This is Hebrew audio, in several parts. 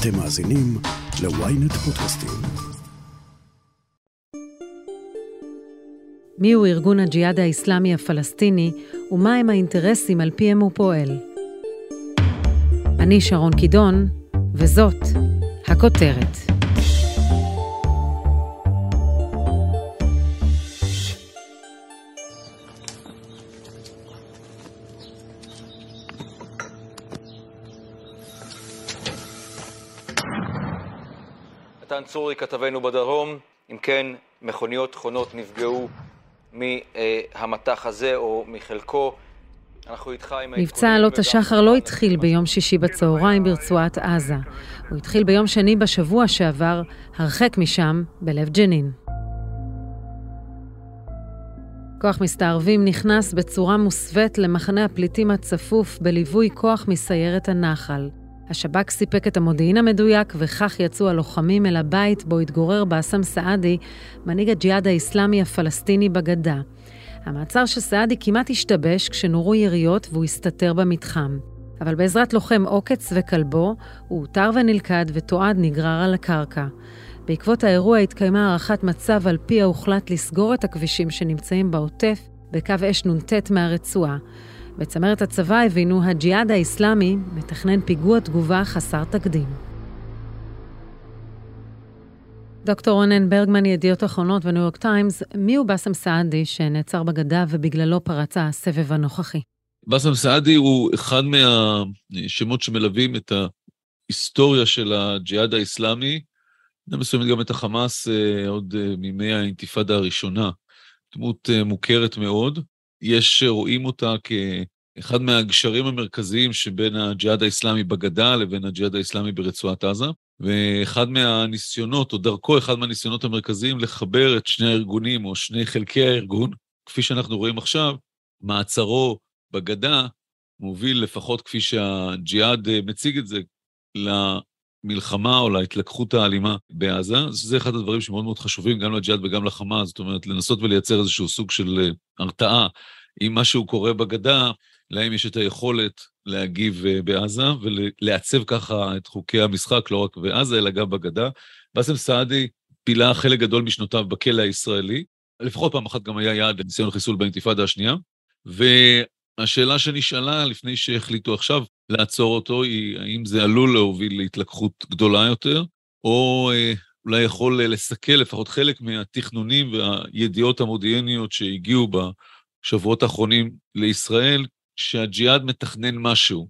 אתם מאזינים ל-ynet פודקאסטים. מיהו ארגון הג'יהאד האיסלאמי הפלסטיני ומהם האינטרסים על פיהם הוא פועל. אני שרון קידון, וזאת הכותרת. צורי, כתבנו בדרום, אם כן, מכוניות חונות נפגעו מהמטח הזה או מחלקו. אנחנו איתך עם מבצע עלות השחר לא התחיל ביום שישי בצהריים ברצועת עזה. הוא התחיל ביום שני בשבוע שעבר, הרחק משם, בלב ג'נין. כוח מסתערבים נכנס בצורה מוסווית למחנה הפליטים הצפוף בליווי כוח מסיירת הנחל. השב"כ סיפק את המודיעין המדויק, וכך יצאו הלוחמים אל הבית בו התגורר באסם סעדי, מנהיג הג'יהאד האיסלאמי הפלסטיני בגדה. המעצר של סעדי כמעט השתבש כשנורו יריות והוא הסתתר במתחם. אבל בעזרת לוחם עוקץ וכלבו, הוא אותר ונלכד ותועד נגרר על הקרקע. בעקבות האירוע התקיימה הערכת מצב על פיה הוחלט לסגור את הכבישים שנמצאים בעוטף בקו אש נ"ט מהרצועה. בצמרת הצבא הבינו, הג'יהאד האיסלאמי מתכנן פיגוע תגובה חסר תקדים. דוקטור רונן ברגמן, ידיעות אחרונות וניו יורק טיימס, מי הוא באסם סעדי שנעצר בגדה ובגללו פרץ הסבב הנוכחי? באסם סעדי הוא אחד מהשמות שמלווים את ההיסטוריה של הג'יהאד האיסלאמי, מסוימת גם את החמאס אה, עוד אה, מימי האינתיפאדה הראשונה. דמות אה, מוכרת מאוד. יש רואים אותה כאחד מהגשרים המרכזיים שבין הג'יהאד האיסלאמי בגדה לבין הג'יהאד האיסלאמי ברצועת עזה, ואחד מהניסיונות, או דרכו אחד מהניסיונות המרכזיים לחבר את שני הארגונים, או שני חלקי הארגון, כפי שאנחנו רואים עכשיו, מעצרו בגדה מוביל לפחות כפי שהג'יהאד מציג את זה, למלחמה או להתלקחות האלימה בעזה. זה אחד הדברים שמאוד מאוד חשובים גם לג'יהאד וגם לחמאס, זאת אומרת, לנסות ולייצר איזשהו סוג של הרתעה. אם משהו קורה בגדה, להם יש את היכולת להגיב אה, בעזה ולעצב ככה את חוקי המשחק, לא רק בעזה, אלא גם בגדה. באסם סעדי פילה חלק גדול משנותיו בכלא הישראלי, לפחות פעם אחת גם היה יעד לניסיון חיסול באינתיפאדה השנייה, והשאלה שנשאלה לפני שהחליטו עכשיו לעצור אותו היא האם זה עלול להוביל להתלקחות גדולה יותר, או אה, אולי יכול לסכל לפחות חלק מהתכנונים והידיעות המודיעיניות שהגיעו בשבועות האחרונים לישראל, שהג'יהאד מתכנן משהו.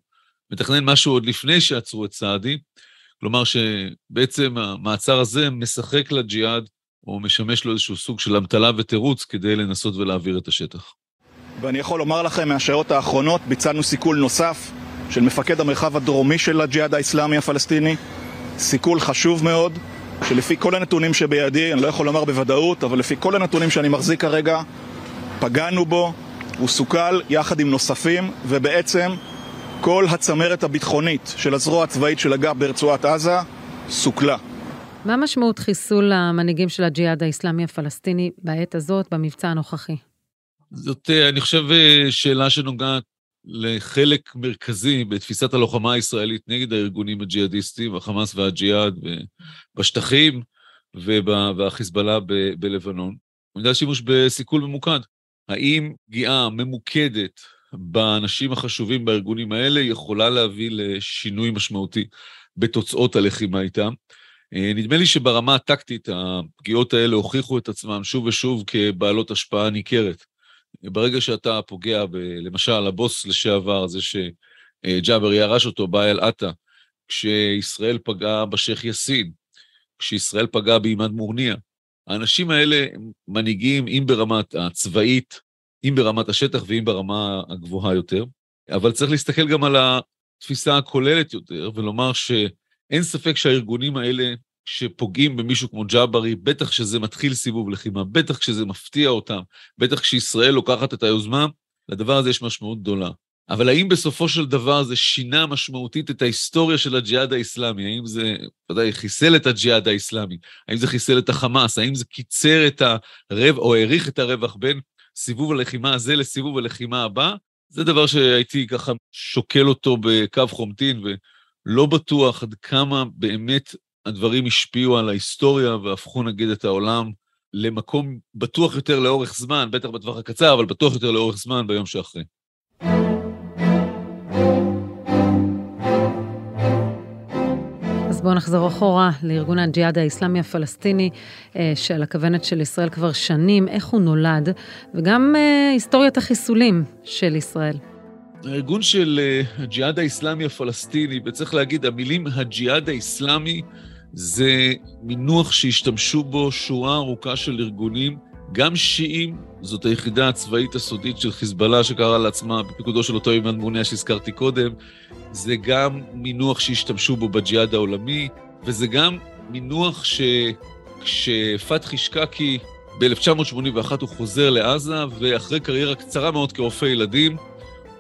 מתכנן משהו עוד לפני שעצרו את סעדי, כלומר שבעצם המעצר הזה משחק לג'יהאד, או משמש לו איזשהו סוג של אמתלה ותירוץ כדי לנסות ולהעביר את השטח. ואני יכול לומר לכם, מהשעות האחרונות ביצענו סיכול נוסף של מפקד המרחב הדרומי של הג'יהאד האיסלאמי הפלסטיני. סיכול חשוב מאוד, שלפי כל הנתונים שבידי, אני לא יכול לומר בוודאות, אבל לפי כל הנתונים שאני מחזיק כרגע, פגענו בו, הוא סוכל יחד עם נוספים, ובעצם כל הצמרת הביטחונית של הזרוע הצבאית של אג"ב ברצועת עזה סוכלה. מה משמעות חיסול המנהיגים של הג'יהאד האיסלאמי הפלסטיני בעת הזאת, במבצע הנוכחי? זאת, אה, אני חושב, אה, שאלה שנוגעת לחלק מרכזי בתפיסת הלוחמה הישראלית נגד הארגונים הג'יהאדיסטיים, החמאס והג'יהאד בשטחים והחיזבאללה בלבנון. במידה שימוש בסיכול ממוקד. האם פגיעה ממוקדת באנשים החשובים בארגונים האלה יכולה להביא לשינוי משמעותי בתוצאות הלחימה איתם? אה, נדמה לי שברמה הטקטית הפגיעות האלה הוכיחו את עצמם שוב ושוב כבעלות השפעה ניכרת. ברגע שאתה פוגע, ב, למשל, הבוס לשעבר, זה שג'אבר ירש אותו, באייל עטה, כשישראל פגעה בשייח' יאסין, כשישראל פגעה בעימאד מורניה, האנשים האלה מנהיגים, אם ברמת הצבאית, אם ברמת השטח ואם ברמה הגבוהה יותר, אבל צריך להסתכל גם על התפיסה הכוללת יותר, ולומר שאין ספק שהארגונים האלה שפוגעים במישהו כמו ג'אברי, בטח כשזה מתחיל סיבוב לחימה, בטח כשזה מפתיע אותם, בטח כשישראל לוקחת את היוזמה, לדבר הזה יש משמעות גדולה. אבל האם בסופו של דבר זה שינה משמעותית את ההיסטוריה של הג'יהאד האיסלאמי? האם זה, ודאי, חיסל את הג'יהאד האיסלאמי? האם זה חיסל את החמאס? האם זה קיצר את הרווח, או האריך את הרווח בין סיבוב הלחימה הזה לסיבוב הלחימה הבא? זה דבר שהייתי ככה שוקל אותו בקו חומטין, לא בטוח עד כמה באמת הדברים השפיעו על ההיסטוריה והפכו נגיד את העולם למקום בטוח יותר לאורך זמן, בטח בטווח הקצר, אבל בטוח יותר לאורך זמן ביום שאחרי. אז בואו נחזור אחורה לארגון הג'יהאד האיסלאמי הפלסטיני, אה, של הכוונת של ישראל כבר שנים, איך הוא נולד, וגם אה, היסטוריית החיסולים של ישראל. הארגון של אה, הג'יהאד האיסלאמי הפלסטיני, וצריך להגיד, המילים הג'יהאד האיסלאמי זה מינוח שהשתמשו בו שורה ארוכה של ארגונים, גם שיעים, זאת היחידה הצבאית הסודית של חיזבאללה שקראה לעצמה בפיקודו של אותו אימן מוניה שהזכרתי קודם, זה גם מינוח שהשתמשו בו בג'יהאד העולמי, וזה גם מינוח שכשפתחי שקקי ב-1981 הוא חוזר לעזה, ואחרי קריירה קצרה מאוד כרופא ילדים,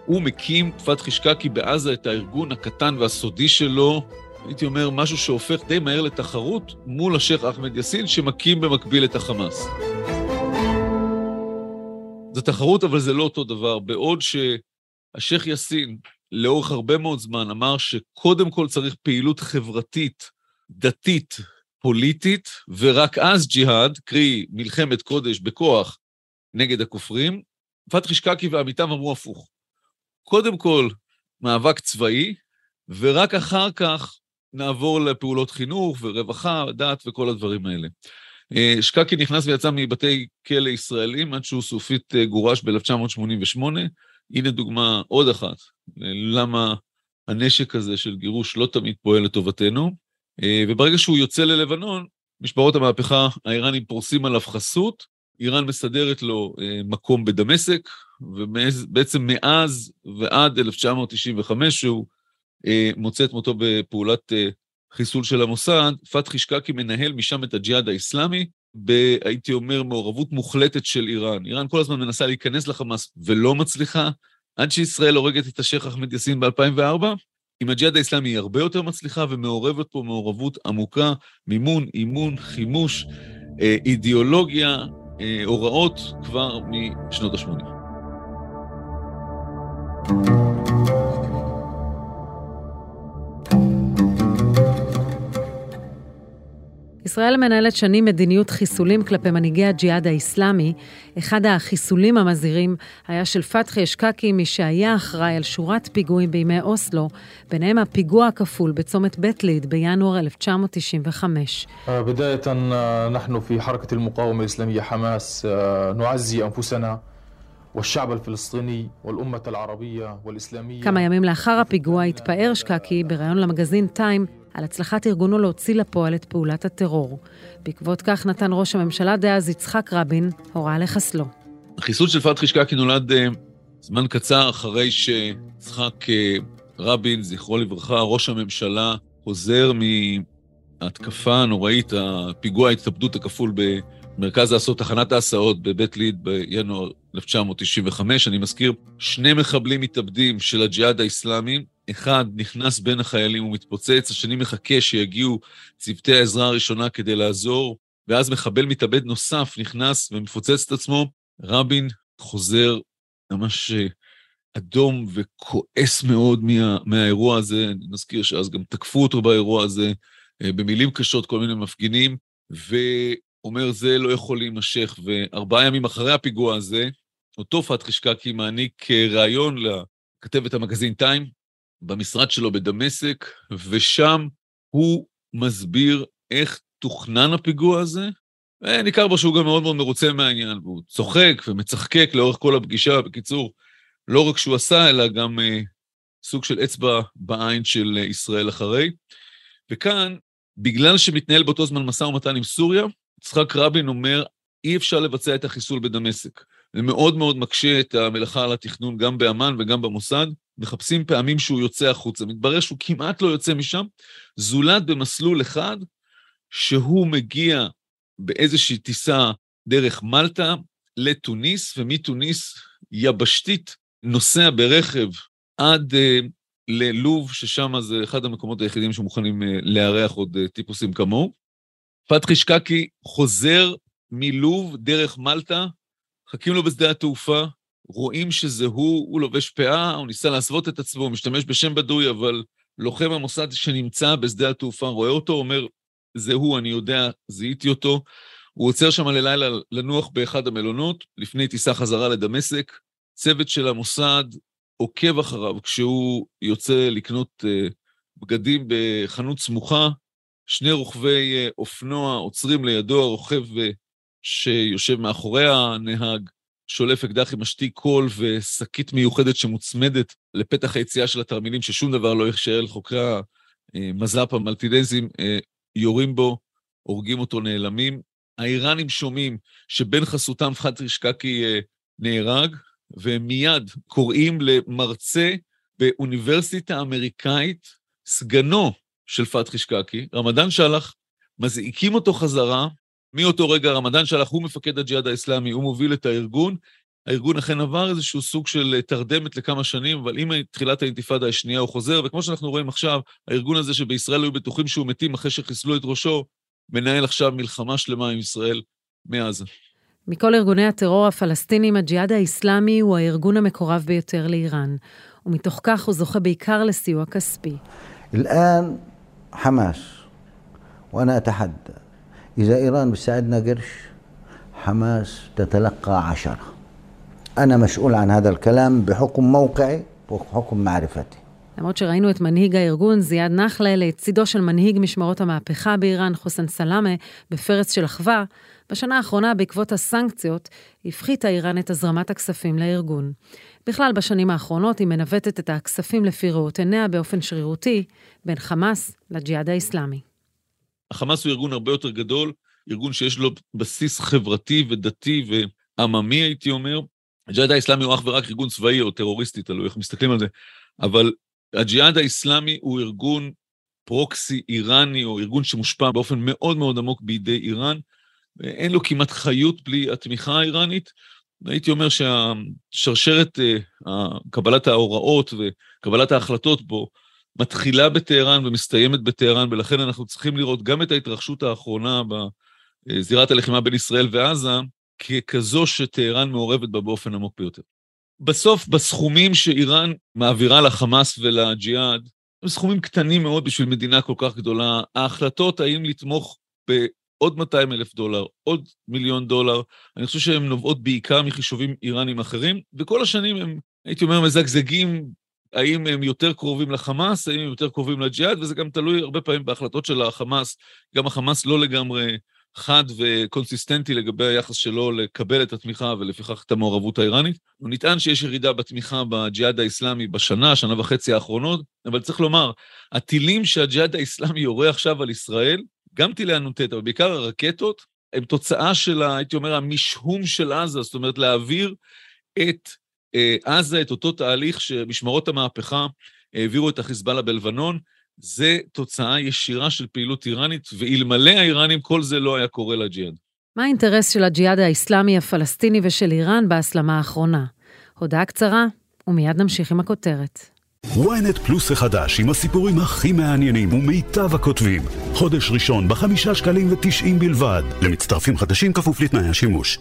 הוא מקים, פתחי שקקי בעזה, את הארגון הקטן והסודי שלו, הייתי אומר, משהו שהופך די מהר לתחרות מול השייח' אחמד יאסין, שמקים במקביל את החמאס. זו תחרות, אבל זה לא אותו דבר. בעוד שהשייח' יאסין, לאורך הרבה מאוד זמן, אמר שקודם כל צריך פעילות חברתית, דתית, פוליטית, ורק אז ג'יהאד, קרי מלחמת קודש בכוח נגד הכופרים, פתחי שקקי ועמיתיו אמרו הפוך. קודם כל מאבק צבאי, ורק אחר כך נעבור לפעולות חינוך ורווחה, דת וכל הדברים האלה. אה, שקקי נכנס ויצא מבתי כלא ישראלים עד שהוא סופית אה, גורש ב-1988. הנה דוגמה עוד אחת למה הנשק הזה של גירוש לא תמיד פועל לטובתנו. אה, וברגע שהוא יוצא ללבנון, משמרות המהפכה האיראנים פורסים עליו חסות, איראן מסדרת לו מקום בדמשק, ובעצם מאז ועד 1995, שהוא אה, מוצא את מותו בפעולת אה, חיסול של המוסד, פתחי שקקי מנהל משם את הג'יהאד האיסלאמי, הייתי אומר, מעורבות מוחלטת של איראן. איראן כל הזמן מנסה להיכנס לחמאס ולא מצליחה, עד שישראל הורגת את השייח' אחמד יאסין ב-2004. עם הג'יהאד האיסלאמי היא הרבה יותר מצליחה ומעורבת פה מעורבות עמוקה, מימון, אימון, חימוש, אה, אידיאולוגיה, הוראות כבר משנות ה-80. ישראל מנהלת שנים מדיניות חיסולים כלפי מנהיגי הג'יהאד האיסלאמי. אחד החיסולים המזהירים היה של פתחי אשקקי, מי שהיה אחראי על שורת פיגועים בימי אוסלו, ביניהם הפיגוע הכפול בצומת בית ליד בינואר 1995. (אומר בערבית: כמה ימים לאחר הפיגוע התפאר שקקי בריאיון למגזין טיים על הצלחת ארגונו להוציא לפועל את פעולת הטרור. בעקבות כך נתן ראש הממשלה דאז יצחק רבין הוראה לחסלו. החיסול של פתחי שקקי נולד uh, זמן קצר אחרי שיצחק uh, רבין, זכרו לברכה, ראש הממשלה, חוזר מההתקפה הנוראית, הפיגוע ההתאבדות הכפול במרכז לעשות תחנת ההסעות בבית ליד בינואר 1995. אני מזכיר, שני מחבלים מתאבדים של הג'יהאד האיסלאמי, אחד נכנס בין החיילים ומתפוצץ, השני מחכה שיגיעו צוותי העזרה הראשונה כדי לעזור, ואז מחבל מתאבד נוסף נכנס ומפוצץ את עצמו. רבין חוזר ממש אה, אדום וכועס מאוד מה, מהאירוע הזה. אני מזכיר שאז גם תקפו אותו באירוע הזה אה, במילים קשות, כל מיני מפגינים, ואומר, זה לא יכול להימשך. וארבעה ימים אחרי הפיגוע הזה, אותו פתחי שקקי מעניק אה, ראיון לכתבת המגזין טיים, במשרד שלו בדמשק, ושם הוא מסביר איך תוכנן הפיגוע הזה. וניכר בו שהוא גם מאוד מאוד מרוצה מהעניין, והוא צוחק ומצחקק לאורך כל הפגישה. בקיצור, לא רק שהוא עשה, אלא גם אה, סוג של אצבע בעין של אה, ישראל אחרי. וכאן, בגלל שמתנהל באותו זמן משא ומתן עם סוריה, יצחק רבין אומר, אי אפשר לבצע את החיסול בדמשק. זה מאוד מאוד מקשה את המלאכה על התכנון גם באמ"ן וגם במוסד. מחפשים פעמים שהוא יוצא החוצה. מתברר שהוא כמעט לא יוצא משם, זולת במסלול אחד, שהוא מגיע באיזושהי טיסה דרך מלטה לתוניס, ומתוניס יבשתית נוסע ברכב עד uh, ללוב, ששם זה אחד המקומות היחידים שמוכנים uh, לארח עוד uh, טיפוסים כמוהו. פתחי שקקי חוזר מלוב דרך מלטה, מחכים לו בשדה התעופה, רואים שזה הוא, הוא לובש פאה, הוא ניסה להסוות את עצמו, הוא משתמש בשם בדוי, אבל לוחם המוסד שנמצא בשדה התעופה רואה אותו, אומר, זה הוא, אני יודע, זיהיתי אותו. הוא עוצר שם ללילה לנוח באחד המלונות, לפני טיסה חזרה לדמשק. צוות של המוסד עוקב אחריו כשהוא יוצא לקנות uh, בגדים בחנות סמוכה. שני רוכבי uh, אופנוע עוצרים לידו, הרוכב uh, שיושב מאחורי הנהג, שולף אקדח עם משתיק קול ושקית מיוחדת שמוצמדת לפתח היציאה של התרמילים, ששום דבר לא יישאר לחוקרי המז"פ המלטידזים, יורים בו, הורגים אותו, נעלמים. האיראנים שומעים שבן חסותם פחד רישקקי נהרג, והם מיד קוראים למרצה באוניברסיטה אמריקאית, סגנו של פתחי שקקי, רמדאן שלח, מזעיקים אותו חזרה, מאותו רגע רמדאן שלח הוא מפקד הג'יהאד האסלאמי, הוא מוביל את הארגון. הארגון אכן עבר איזשהו סוג של תרדמת לכמה שנים, אבל עם תחילת האינתיפאדה השנייה הוא חוזר, וכמו שאנחנו רואים עכשיו, הארגון הזה שבישראל היו בטוחים שהוא מתים אחרי שחיסלו את ראשו, מנהל עכשיו מלחמה שלמה עם ישראל מעזה. מכל ארגוני הטרור הפלסטינים, הג'יהאד האיסלאמי הוא הארגון המקורב ביותר לאיראן, ומתוך כך הוא זוכה בעיקר לסיוע כספי. الآن حماس وأنا أتحدى إذا إيران بتساعدنا قرش حماس تتلقى عشرة أنا مسؤول عن هذا الكلام بحكم موقعي وحكم معرفتي למרות שראינו את מנהיג הארגון, זיאד נחלה, לצידו של מנהיג משמרות המהפכה באיראן, חוסן סלאמה, בפרץ של אחווה, בשנה האחרונה, בעקבות הסנקציות, הפחיתה איראן את הזרמת הכספים לארגון. בכלל, בשנים האחרונות היא מנווטת את הכספים לפי ראות עיניה באופן שרירותי, בין חמאס לג'יהאד האיסלאמי. החמאס הוא ארגון הרבה יותר גדול, ארגון שיש לו בסיס חברתי ודתי ועממי, הייתי אומר. הג'יהאד האיסלאמי הוא אך ורק ארגון צבאי או טרוריסטי, תלוי איך מסתכלים על זה, אבל הג'יהאד האיסלאמי הוא ארגון פרוקסי איראני, או ארגון שמושפע באופן מאוד מאוד עמוק בידי איראן, ואין לו כמעט חיות בלי התמיכה האיראנית. הייתי אומר שהשרשרת, אה, קבלת ההוראות וקבלת ההחלטות בו, מתחילה בטהרן ומסתיימת בטהרן, ולכן אנחנו צריכים לראות גם את ההתרחשות האחרונה בזירת הלחימה בין ישראל ועזה, ככזו שטהרן מעורבת בה באופן עמוק ביותר. בסוף, בסכומים שאיראן מעבירה לחמאס ולג'יהאד, הם סכומים קטנים מאוד בשביל מדינה כל כך גדולה. ההחלטות האם לתמוך בעוד 200 אלף דולר, עוד מיליון דולר, אני חושב שהן נובעות בעיקר מחישובים איראנים אחרים, וכל השנים הם, הייתי אומר, מזגזגים האם הם יותר קרובים לחמאס, האם הם יותר קרובים לג'יהאד, וזה גם תלוי הרבה פעמים בהחלטות של החמאס. גם החמאס לא לגמרי חד וקונסיסטנטי לגבי היחס שלו לקבל את התמיכה ולפיכך את המעורבות האיראנית. הוא נטען שיש ירידה בתמיכה בג'יהאד האיסלאמי בשנה, שנה וחצי האחרונות, אבל צריך לומר, הטילים שהג'יהאד האיסלאמי יורה עכשיו על ישראל, גם טילי הנ"ט, אבל בעיקר הרקטות, הם תוצאה של, הייתי אומר, המשהום של עזה, זאת אומרת, להעביר את אה, עזה, את אותו תהליך שמשמרות המהפכה העבירו את החיזבאללה בלבנון, זה תוצאה ישירה של פעילות איראנית, ואלמלא האיראנים כל זה לא היה קורה לג'יהאד. מה האינטרס של הג'יהאד האיסלאמי הפלסטיני ושל איראן בהסלמה האחרונה? הודעה קצרה, ומיד נמשיך עם הכותרת. Ynet פלוס החדש עם הסיפורים הכי מעניינים ומיטב הכותבים. חודש ראשון בחמישה שקלים ותשעים בלבד. למצטרפים חדשים כפוף לתנאי השימוש.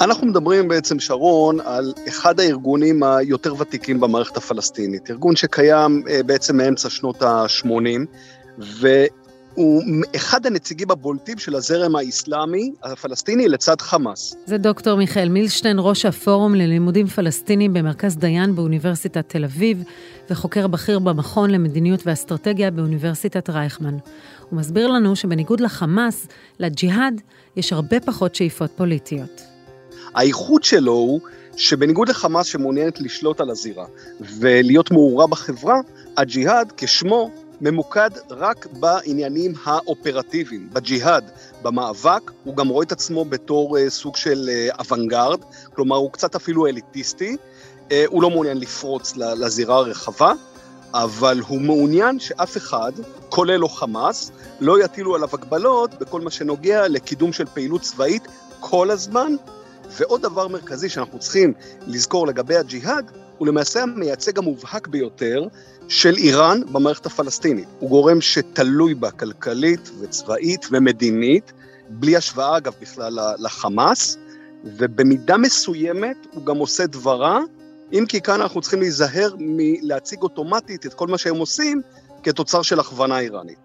אנחנו מדברים בעצם, שרון, על אחד הארגונים היותר ותיקים במערכת הפלסטינית. ארגון שקיים אה, בעצם מאמצע שנות ה-80, והוא אחד הנציגים הבולטים של הזרם האסלאמי הפלסטיני לצד חמאס. זה דוקטור מיכאל מילשטיין, ראש הפורום ללימודים פלסטינים במרכז דיין באוניברסיטת תל אביב, וחוקר בכיר במכון למדיניות ואסטרטגיה באוניברסיטת רייכמן. הוא מסביר לנו שבניגוד לחמאס, לג'יהאד יש הרבה פחות שאיפות פוליטיות. הייחוד שלו הוא שבניגוד לחמאס שמעוניינת לשלוט על הזירה ולהיות מעורה בחברה, הג'יהאד כשמו ממוקד רק בעניינים האופרטיביים, בג'יהאד, במאבק, הוא גם רואה את עצמו בתור uh, סוג של uh, אוונגרד, כלומר הוא קצת אפילו אליטיסטי, uh, הוא לא מעוניין לפרוץ לזירה הרחבה, אבל הוא מעוניין שאף אחד, כולל לא חמאס, לא יטילו עליו הגבלות בכל מה שנוגע לקידום של פעילות צבאית כל הזמן, ועוד דבר מרכזי שאנחנו צריכים לזכור לגבי הג'יהאד, הוא למעשה המייצג המובהק ביותר של איראן במערכת הפלסטינית. הוא גורם שתלוי בה כלכלית וצבאית ומדינית, בלי השוואה אגב בכלל לחמאס, ובמידה מסוימת הוא גם עושה דברה, אם כי כאן אנחנו צריכים להיזהר מלהציג אוטומטית את כל מה שהם עושים כתוצר של הכוונה איראנית.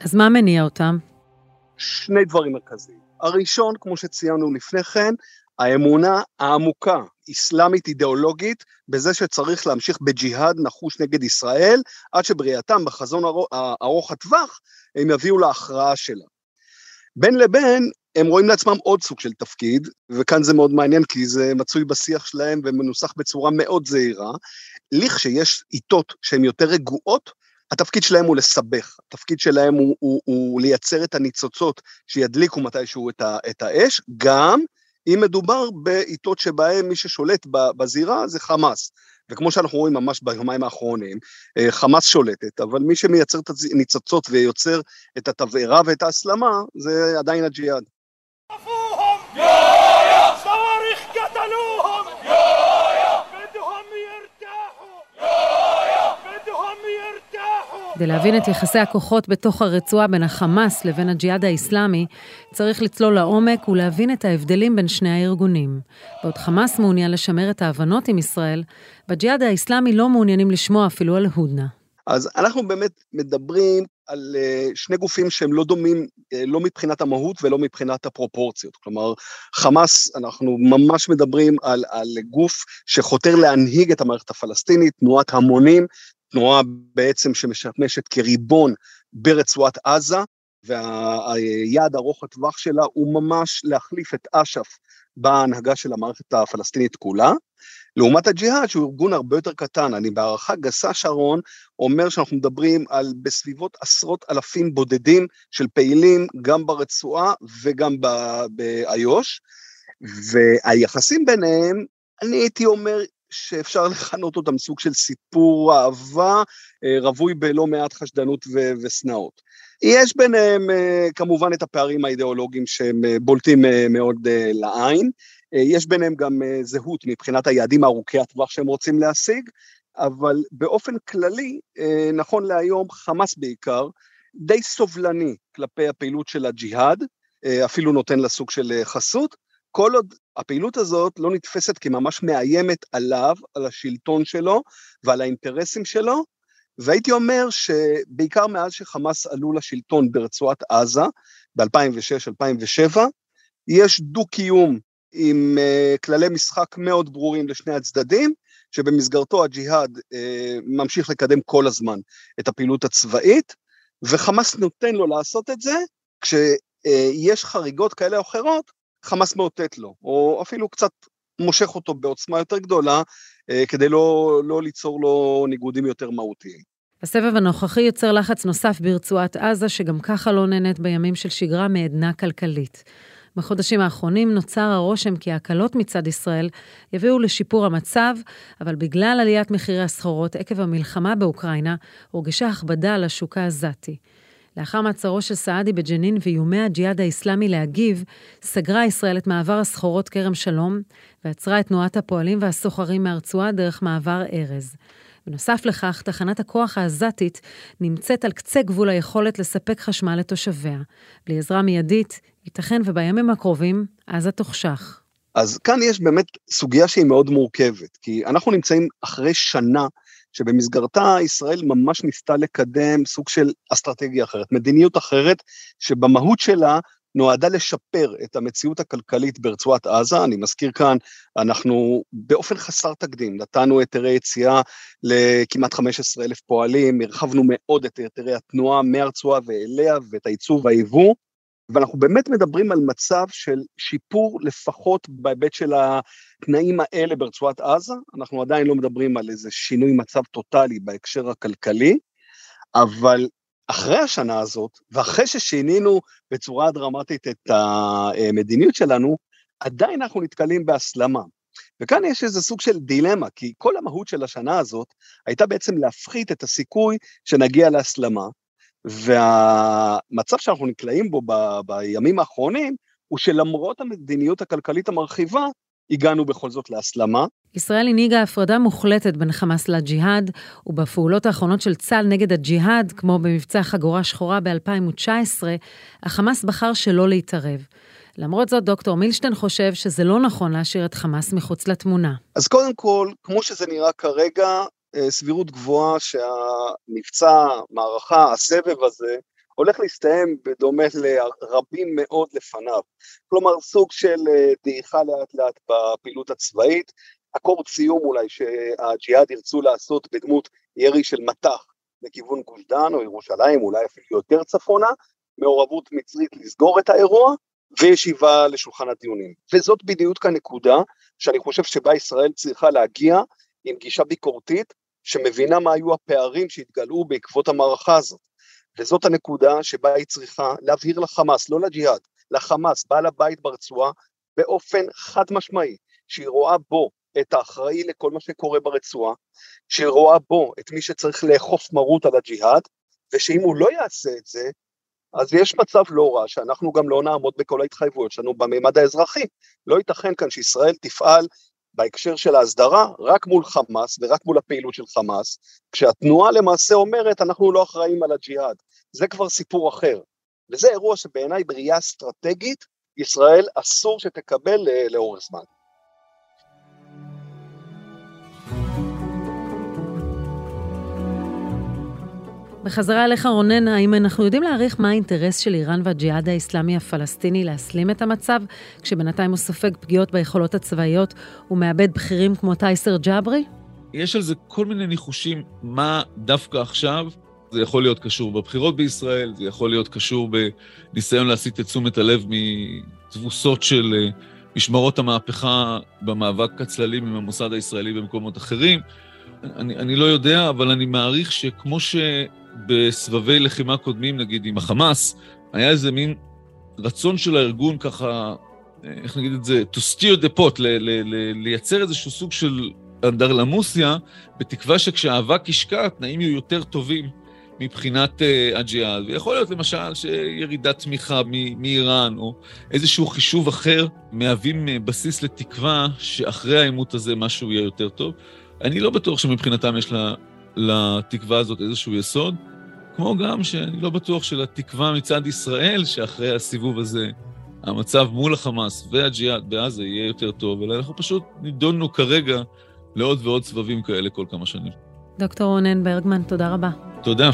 אז מה מניע אותם? שני דברים מרכזיים. הראשון, כמו שציינו לפני כן, האמונה העמוקה, אסלאמית אידיאולוגית, בזה שצריך להמשיך בג'יהאד נחוש נגד ישראל, עד שבראייתם בחזון ארוך הטווח, הם יביאו להכרעה שלה. בין לבין, הם רואים לעצמם עוד סוג של תפקיד, וכאן זה מאוד מעניין כי זה מצוי בשיח שלהם ומנוסח בצורה מאוד זהירה. לכשיש עיתות שהן יותר רגועות, התפקיד שלהם הוא לסבך, התפקיד שלהם הוא, הוא, הוא לייצר את הניצוצות שידליקו מתישהו את, ה, את האש, גם אם מדובר בעיתות שבהם מי ששולט בזירה זה חמאס. וכמו שאנחנו רואים ממש ביומיים האחרונים, אה, חמאס שולטת, אבל מי שמייצר את הניצוצות ויוצר את התבערה ואת ההסלמה, זה עדיין הג'יהאד. כדי להבין את יחסי הכוחות בתוך הרצועה בין החמאס לבין הג'יהאד האיסלאמי, צריך לצלול לעומק ולהבין את ההבדלים בין שני הארגונים. בעוד חמאס מעוניין לשמר את ההבנות עם ישראל, בג'יהאד האיסלאמי לא מעוניינים לשמוע אפילו על הודנה. אז אנחנו באמת מדברים על uh, שני גופים שהם לא דומים, uh, לא מבחינת המהות ולא מבחינת הפרופורציות. כלומר, חמאס, אנחנו ממש מדברים על, על גוף שחותר להנהיג את המערכת הפלסטינית, תנועת המונים, תנועה בעצם שמשמשת כריבון ברצועת עזה, והיעד ארוך הטווח שלה הוא ממש להחליף את אש"ף בהנהגה של המערכת הפלסטינית כולה. לעומת הג'יהאד, שהוא ארגון הרבה יותר קטן, אני בהערכה גסה, שרון, אומר שאנחנו מדברים על בסביבות עשרות אלפים בודדים של פעילים, גם ברצועה וגם באיו"ש, והיחסים ביניהם, אני הייתי אומר, שאפשר לכנות אותם סוג של סיפור אהבה אה, רווי בלא מעט חשדנות ושנאות. יש ביניהם אה, כמובן את הפערים האידיאולוגיים שהם אה, בולטים מאוד לעין, יש ביניהם גם זהות מבחינת היעדים ארוכי הטווח שהם רוצים להשיג, אבל באופן כללי, נכון להיום, חמאס בעיקר, די סובלני כלפי הפעילות של הג'יהאד, אפילו נותן לה סוג של חסות, כל עוד הפעילות הזאת לא נתפסת כממש מאיימת עליו, על השלטון שלו ועל האינטרסים שלו, והייתי אומר שבעיקר מאז שחמאס עלו לשלטון ברצועת עזה, ב-2006-2007, יש דו-קיום עם uh, כללי משחק מאוד ברורים לשני הצדדים, שבמסגרתו הג'יהאד uh, ממשיך לקדם כל הזמן את הפעילות הצבאית, וחמאס נותן לו לעשות את זה, כשיש uh, חריגות כאלה או אחרות, חמאס מאותת לו, או אפילו קצת מושך אותו בעוצמה יותר גדולה, אה, כדי לא, לא ליצור לו ניגודים יותר מהותיים. הסבב הנוכחי יוצר לחץ נוסף ברצועת עזה, שגם ככה לא נהנית בימים של שגרה מעדנה כלכלית. בחודשים האחרונים נוצר הרושם כי ההקלות מצד ישראל יביאו לשיפור המצב, אבל בגלל עליית מחירי הסחורות עקב המלחמה באוקראינה, הורגשה הכבדה על השוק העזתי. לאחר מעצרו של סעדי בג'נין ואיומי הג'יהאד האיסלאמי להגיב, סגרה ישראל את מעבר הסחורות כרם שלום, ועצרה את תנועת הפועלים והסוחרים מהרצועה דרך מעבר ארז. בנוסף לכך, תחנת הכוח העזתית נמצאת על קצה גבול היכולת לספק חשמל לתושביה. בלי עזרה מיידית, ייתכן ובימים הקרובים עזה תוחשך. אז כאן יש באמת סוגיה שהיא מאוד מורכבת, כי אנחנו נמצאים אחרי שנה שבמסגרתה ישראל ממש ניסתה לקדם סוג של אסטרטגיה אחרת, מדיניות אחרת, שבמהות שלה נועדה לשפר את המציאות הכלכלית ברצועת עזה. אני מזכיר כאן, אנחנו באופן חסר תקדים נתנו היתרי יציאה לכמעט 15 אלף פועלים, הרחבנו מאוד את היתרי התנועה מהרצועה ואליה ואת הייצוא והיבוא, ואנחנו באמת מדברים על מצב של שיפור לפחות בהיבט של התנאים האלה ברצועת עזה, אנחנו עדיין לא מדברים על איזה שינוי מצב טוטאלי בהקשר הכלכלי, אבל אחרי השנה הזאת, ואחרי ששינינו בצורה דרמטית את המדיניות שלנו, עדיין אנחנו נתקלים בהסלמה. וכאן יש איזה סוג של דילמה, כי כל המהות של השנה הזאת הייתה בעצם להפחית את הסיכוי שנגיע להסלמה, והמצב שאנחנו נקלעים בו ב, בימים האחרונים, הוא שלמרות המדיניות הכלכלית המרחיבה, הגענו בכל זאת להסלמה, ישראל הנהיגה הפרדה מוחלטת בין חמאס לג'יהאד, ובפעולות האחרונות של צה"ל נגד הג'יהאד, כמו במבצע חגורה שחורה ב-2019, החמאס בחר שלא להתערב. למרות זאת, דוקטור מילשטיין חושב שזה לא נכון להשאיר את חמאס מחוץ לתמונה. אז קודם כל, כמו שזה נראה כרגע, סבירות גבוהה שהמבצע, מערכה, הסבב הזה, הולך להסתיים בדומה לרבים מאוד לפניו. כלומר, סוג של אה, דעיכה לאט לאט בפעילות הצבאית, אקורד סיום אולי שהג'יהאד ירצו לעשות בדמות ירי של מטח לכיוון גוש דן או ירושלים, אולי אפילו יותר צפונה, מעורבות מצרית לסגור את האירוע, וישיבה לשולחן הדיונים. וזאת בדיוק הנקודה שאני חושב שבה ישראל צריכה להגיע עם גישה ביקורתית, שמבינה מה היו הפערים שהתגלעו בעקבות המערכה הזאת. וזאת הנקודה שבה היא צריכה להבהיר לחמאס, לא לג'יהאד, לחמאס, בעל הבית ברצועה, באופן חד משמעי, שהיא רואה בו את האחראי לכל מה שקורה ברצועה, שהיא רואה בו את מי שצריך לאכוף מרות על הג'יהאד, ושאם הוא לא יעשה את זה, אז יש מצב לא רע שאנחנו גם לא נעמוד בכל ההתחייבויות שלנו בממד האזרחי. לא ייתכן כאן שישראל תפעל בהקשר של ההסדרה רק מול חמאס ורק מול הפעילות של חמאס, כשהתנועה למעשה אומרת אנחנו לא אחראים על הג'יהאד. זה כבר סיפור אחר. וזה אירוע שבעיניי בראייה אסטרטגית ישראל אסור שתקבל אה, לאורך זמן. בחזרה אליך רונן, האם אנחנו יודעים להעריך מה האינטרס של איראן והג'יהאד האסלאמי הפלסטיני להסלים את המצב, כשבינתיים הוא סופג פגיעות ביכולות הצבאיות ומאבד בכירים כמו טייסר ג'אברי? יש על זה כל מיני ניחושים מה דווקא עכשיו. זה יכול להיות קשור בבחירות בישראל, זה יכול להיות קשור בניסיון להסיט את תשומת הלב מתבוסות של אה, משמרות המהפכה במאבק הצללים עם המוסד הישראלי במקומות אחרים. אני, אני לא יודע, אבל אני מעריך שכמו ש... בסבבי לחימה קודמים, נגיד עם החמאס, היה איזה מין רצון של הארגון ככה, איך נגיד את זה, to steer the pot, ל- ל- ל- לייצר איזשהו סוג של אנדרלמוסיה, בתקווה שכשהאבק ישקע, התנאים יהיו יותר טובים מבחינת uh, הג'יהאד. ויכול להיות למשל שירידת תמיכה מ- מאיראן, או איזשהו חישוב אחר, מהווים uh, בסיס לתקווה שאחרי העימות הזה משהו יהיה יותר טוב. אני לא בטוח שמבחינתם יש לה לתקווה הזאת איזשהו יסוד, כמו גם שאני לא בטוח שלתקווה מצד ישראל, שאחרי הסיבוב הזה המצב מול החמאס והג'יהאד בעזה יהיה יותר טוב, אלא אנחנו פשוט נידונו כרגע לעוד ועוד סבבים כאלה כל כמה שנים. דוקטור רונן ברגמן, תודה רבה. תודה.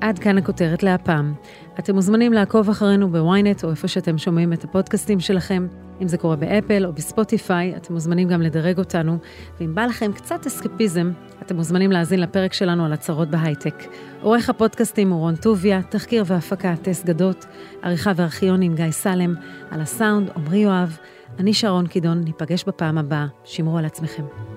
עד כאן הכותרת להפעם. אתם מוזמנים לעקוב אחרינו בוויינט או איפה שאתם שומעים את הפודקאסטים שלכם. אם זה קורה באפל או בספוטיפיי, אתם מוזמנים גם לדרג אותנו. ואם בא לכם קצת אסקפיזם, אתם מוזמנים להאזין לפרק שלנו על הצהרות בהייטק. עורך הפודקאסטים הוא רון טוביה, תחקיר והפקה טס גדות, עריכה וארכיון עם גיא סלם, על הסאונד עמרי יואב. אני שרון קידון, ניפגש בפעם הבאה, שמרו על עצמכם.